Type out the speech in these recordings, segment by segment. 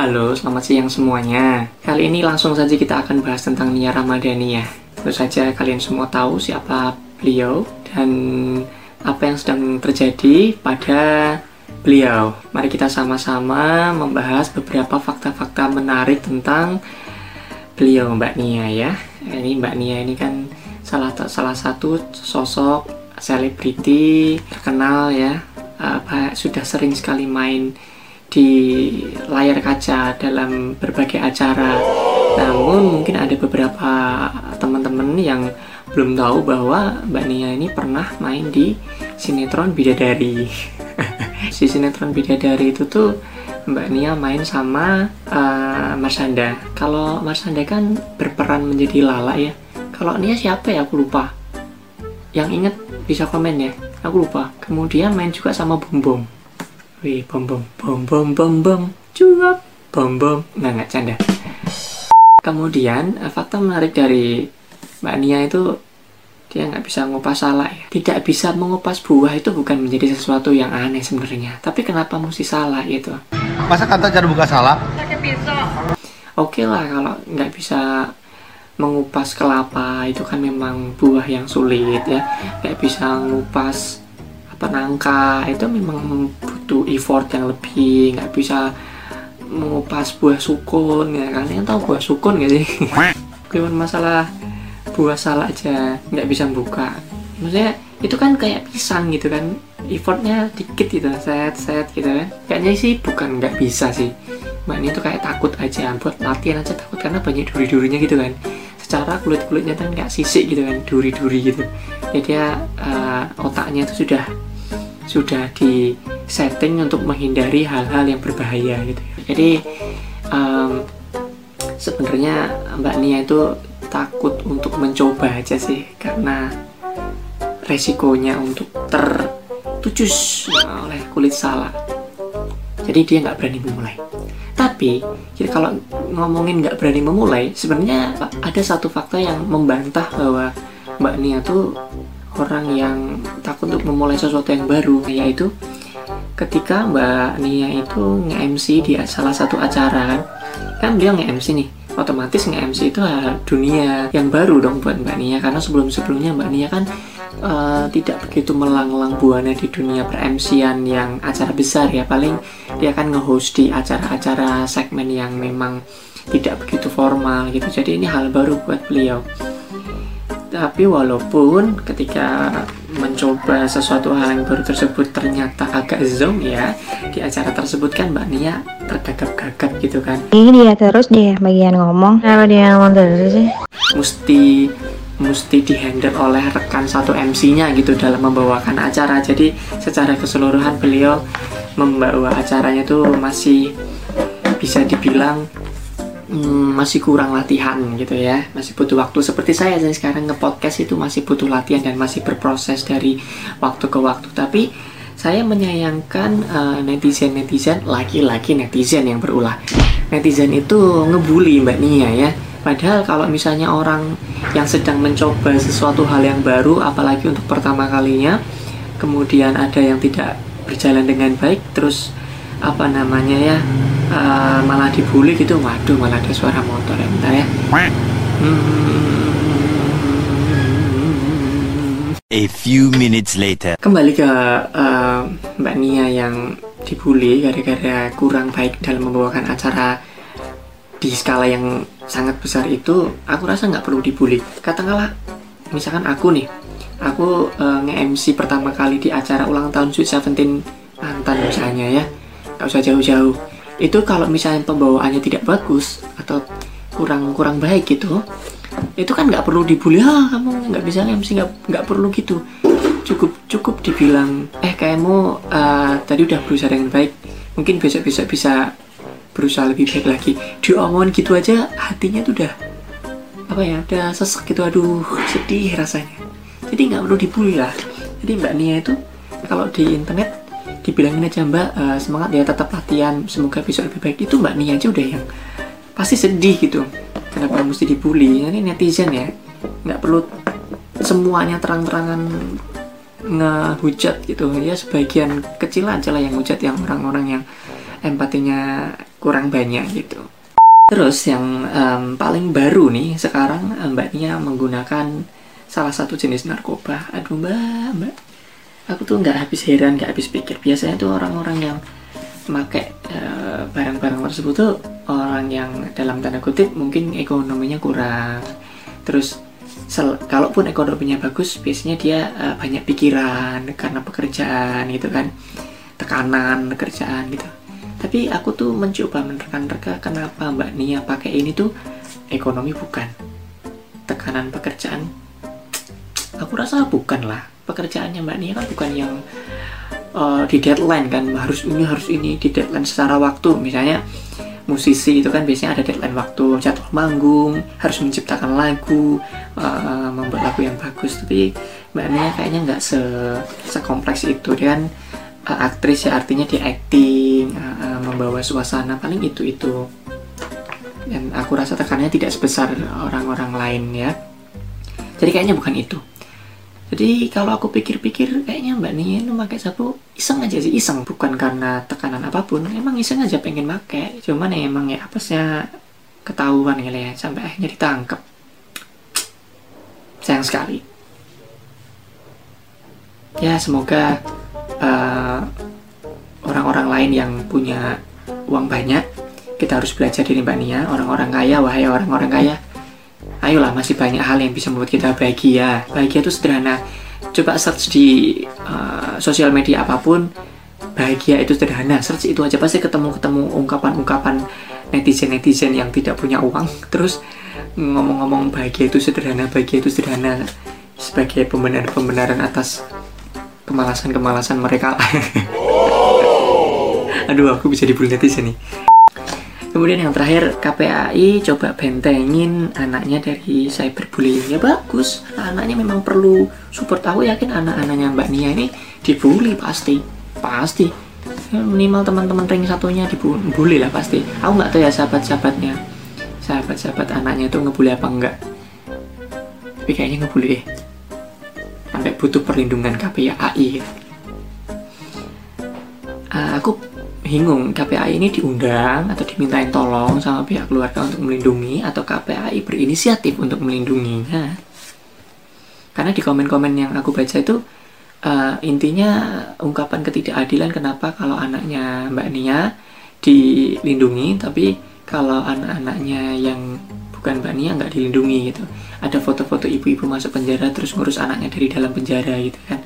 Halo, selamat siang semuanya. Kali ini langsung saja kita akan bahas tentang Nia Ramadhani ya. Tentu saja kalian semua tahu siapa beliau dan apa yang sedang terjadi pada beliau. Mari kita sama-sama membahas beberapa fakta-fakta menarik tentang beliau Mbak Nia ya. Ini Mbak Nia ini kan salah salah satu sosok selebriti terkenal ya. Uh, sudah sering sekali main di layar kaca dalam berbagai acara. Namun mungkin ada beberapa teman-teman yang belum tahu bahwa Mbak Nia ini pernah main di sinetron Bidadari. si sinetron Bidadari itu tuh Mbak Nia main sama uh, Mas Anda. Kalau Mas Anda kan berperan menjadi Lala ya. Kalau Nia siapa ya aku lupa. Yang inget bisa komen ya. Aku lupa. Kemudian main juga sama Bom Wih, bom bom bom bom bom bom cuap bom bom nggak nggak canda. Kemudian eh, fakta menarik dari Mbak Nia itu dia nggak bisa ngupas salah ya. Tidak bisa mengupas buah itu bukan menjadi sesuatu yang aneh sebenarnya. Tapi kenapa mesti salah gitu? Masa kata cara buka salah? Pakai pisau. Oke lah kalau nggak bisa mengupas kelapa itu kan memang buah yang sulit ya. Nggak bisa mengupas apa nangka itu memang butuh effort yang lebih nggak bisa mengupas buah sukun ya kalian tahu buah sukun gak sih? Cuma masalah buah salak aja nggak bisa buka. Maksudnya itu kan kayak pisang gitu kan? Effortnya dikit gitu set set gitu kan? Kayaknya sih bukan nggak bisa sih. Mbak ini tuh kayak takut aja buat latihan aja takut karena banyak duri-durinya gitu kan? Secara kulit kulitnya kan kayak sisik gitu kan duri-duri gitu. Jadi ya uh, otaknya itu sudah sudah di setting untuk menghindari hal-hal yang berbahaya gitu jadi um, sebenarnya Mbak Nia itu takut untuk mencoba aja sih karena resikonya untuk tertucus oleh kulit salak. Jadi dia nggak berani memulai. Tapi kalau ngomongin nggak berani memulai sebenarnya ada satu fakta yang membantah bahwa Mbak Nia tuh orang yang takut untuk memulai sesuatu yang baru yaitu ketika Mbak Nia itu nge-MC di salah satu acara kan? Kan beliau nge-MC nih. Otomatis nge-MC itu dunia yang baru dong buat Mbak Nia. Karena sebelum-sebelumnya Mbak Nia kan uh, tidak begitu melanglang buana di dunia per-MC-an yang acara besar ya. Paling dia akan nge-host di acara-acara segmen yang memang tidak begitu formal gitu. Jadi ini hal baru buat beliau. Tapi walaupun ketika mencoba sesuatu hal yang baru tersebut ternyata agak zoom ya. Di acara tersebut kan Mbak Nia tergagap-gagap gitu kan. Ini dia terus dia bagian ngomong. Kalau dia ngomong terus sih? Mesti mesti dihandle oleh rekan satu MC-nya gitu dalam membawakan acara. Jadi secara keseluruhan beliau membawa acaranya tuh masih bisa dibilang hmm, masih kurang latihan gitu ya. Masih butuh waktu. Seperti saya saya sekarang nge-podcast itu masih butuh latihan dan masih berproses dari waktu ke waktu. Tapi saya menyayangkan uh, netizen-netizen laki-laki netizen yang berulah. Netizen itu ngebully mbak Nia ya. Padahal kalau misalnya orang yang sedang mencoba sesuatu hal yang baru apalagi untuk pertama kalinya kemudian ada yang tidak berjalan dengan baik terus apa namanya ya uh, malah dibully gitu. Waduh malah ada suara motor ya bentar ya. A few minutes later. Kembali ke uh, Mbak Nia yang dibully gara-gara kurang baik dalam membawakan acara di skala yang sangat besar itu, aku rasa nggak perlu dibully. Katakanlah, misalkan aku nih, aku uh, nge-MC pertama kali di acara ulang tahun Sweet Seventeen mantan misalnya ya, nggak usah jauh-jauh itu kalau misalnya pembawaannya tidak bagus atau kurang kurang baik gitu itu kan nggak perlu dibully. Ah kamu nggak bisa MC nggak nggak perlu gitu. Cukup cukup dibilang eh kayakmu uh, tadi udah berusaha dengan baik. Mungkin besok besok bisa berusaha lebih baik lagi. Diomongin gitu aja hatinya tuh udah apa ya udah sesek gitu. Aduh sedih rasanya. Jadi nggak perlu dibully lah. Jadi mbak Nia itu kalau di internet dibilangin aja mbak uh, semangat ya tetap latihan semoga besok lebih baik. Itu mbak Nia aja udah yang pasti sedih gitu. Kenapa mesti dibully? Ini netizen ya. Nggak perlu semuanya terang-terangan ngehujat gitu. Ya sebagian kecil aja lah yang hujat yang orang-orang yang empatinya kurang banyak gitu. Terus yang em, paling baru nih sekarang em, Mbak Nia menggunakan salah satu jenis narkoba. Aduh Mbak Mbak aku tuh nggak habis heran nggak habis pikir. Biasanya tuh orang-orang yang pakai eh, barang-barang tersebut tuh orang yang dalam tanda kutip mungkin ekonominya kurang. Terus kalaupun ekonominya bagus biasanya dia eh, banyak pikiran karena pekerjaan gitu kan. Tekanan pekerjaan gitu. Tapi aku tuh mencoba menerka-nerka kenapa Mbak Nia pakai ini tuh ekonomi bukan. Tekanan pekerjaan aku rasa bukan lah pekerjaannya Mbak Nia kan bukan yang uh, di deadline kan harus ini harus ini di deadline secara waktu. Misalnya musisi itu kan biasanya ada deadline waktu jadwal manggung harus menciptakan lagu uh, membuat lagu yang bagus. Tapi Mbak Nia kayaknya nggak se sekompleks itu. Dia kan uh, aktris ya artinya dia acting uh, uh, membawa suasana paling itu itu dan aku rasa tekanannya tidak sebesar orang-orang lain ya. Jadi kayaknya bukan itu jadi kalau aku pikir-pikir kayaknya Mbak Nia itu pakai sapu iseng aja sih iseng. Bukan karena tekanan apa pun emang iseng aja pengen pakai. Cuman ya emang ya apesnya ketahuan kali ya sampai akhirnya ditangkap sayang sekali. Ya semoga eh, orang-orang lain yang punya uang banyak kita harus belajar dari Mbak Nia orang-orang kaya wahai orang-orang kaya ayolah masih banyak hal yang bisa membuat kita bahagia. Bahagia itu sederhana. Coba search di uh, sosial media apa pun bahagia itu sederhana. Search itu aja. Pasti ketemu ketemu ungkapan-ungkapan netizen netizen yang tidak punya uang. Terus ngomong-ngomong bahagia itu sederhana bahagia itu sederhana sebagai pembenaran-pembenaran atas kemalasan-kemalasan mereka. Aduh aku bisa dibully netizen nih Kemudian yang terakhir KPAI coba bentengin anaknya dari cyberbullying ya bagus. Anaknya memang perlu support. Aku yakin anak-anaknya Mbak Nia ini dibully pasti, pasti. Minimal teman-teman ring satunya dibully lah pasti. Aku nggak tahu ya sahabat-sahabatnya, sahabat-sahabat anaknya itu ngebully apa enggak. Tapi kayaknya ngebully deh. Sampai butuh perlindungan KPAI. Ah, aku bingung KPAI ini diundang atau dimintain tolong sama pihak keluarga untuk melindungi atau KPAI berinisiatif untuk melindunginya karena di komen-komen yang aku baca itu uh, intinya ungkapan ketidakadilan kenapa kalau anaknya Mbak Nia dilindungi tapi kalau anak-anaknya yang bukan Mbak Nia nggak dilindungi gitu. Ada foto-foto ibu-ibu masuk penjara terus ngurus anaknya dari dalam penjara gitu kan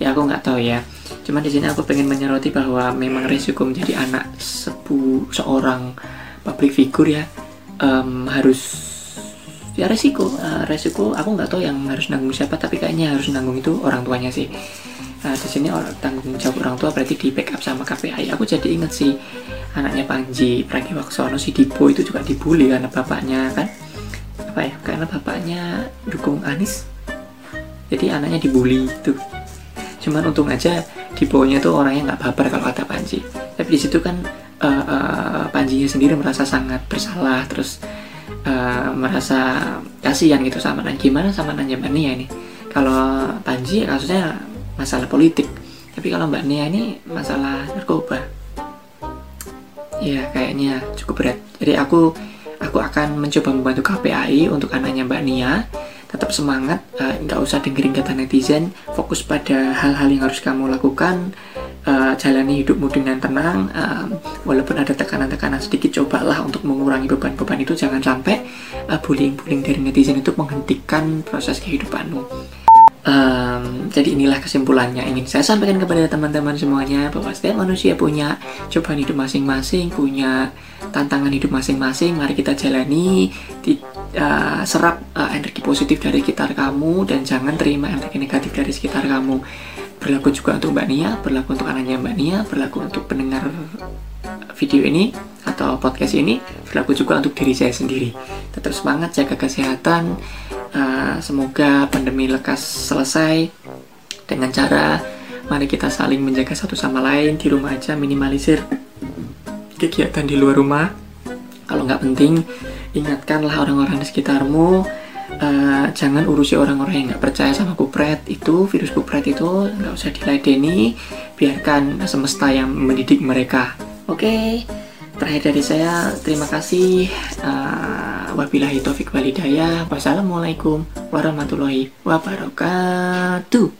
ya aku nggak tahu ya cuman di sini aku pengen menyoroti bahwa memang resiko menjadi anak sebu seorang public figure ya em, harus ya resiko Eh, resiko aku nggak tahu yang harus nanggung siapa tapi kayaknya harus nanggung itu orang tuanya sih Nah, di sini orang tanggung jawab orang tua berarti di backup sama KPI. Aku jadi inget sih anaknya Panji Pragiwaksono si Dipo itu juga dibully karena bapaknya kan apa ya? Karena bapaknya dukung Anis. Jadi anaknya dibully itu cuman untung aja di bawahnya tuh orangnya nggak baper kalau kata Panji. Tapi di situ kan eh, eh, Panjinya sendiri merasa sangat bersalah terus eh, merasa kasihan gitu sama Nan gimana sama Mbak Nia ini? Kalau Panji kasusnya masalah politik. Tapi kalau Mbak Nia ini masalah narkoba. Ya kayaknya cukup berat. Jadi aku aku akan mencoba membantu KPAI untuk anaknya Mbak Nia tetap semangat eh, nggak usah dengerin kata netizen. Fokus pada hal-hal yang harus kamu lakukan eh, jalani hidupmu dengan tenang eh, walaupun ada tekanan-tekanan sedikit cobalah untuk mengurangi beban-beban itu. Jangan sampai eh, bullying-bullying dari netizen itu menghentikan proses kehidupanmu. Em, jadi inilah kesimpulannya. Ingin saya sampaikan kepada teman-teman semuanya bahwa setiap manusia punya cobaan hidup masing-masing, punya tantangan hidup masing-masing. Mari kita jalani, uh, serap uh, energi positif dari sekitar kamu dan jangan terima energi negatif dari sekitar kamu. Berlaku juga untuk Mbak Nia, berlaku untuk anaknya Mbak Nia, berlaku untuk pendengar video ini atau podcast ini, berlaku juga untuk diri saya sendiri. Tetap semangat, jaga kesehatan. Uh, semoga pandemi lekas selesai dengan cara mari kita saling menjaga satu sama lain di rumah aja minimalisir kegiatan di luar rumah kalau nggak penting ingatkanlah orang-orang di sekitarmu uh, jangan urusi orang-orang yang nggak percaya sama kupret itu virus kupret itu nggak usah diladeni biarkan semesta yang mendidik mereka Oke, terakhir dari saya terima kasih. Uh, wabillahi taufik walhidayah. Wassalamualaikum warahmatullahi wabarakatuh.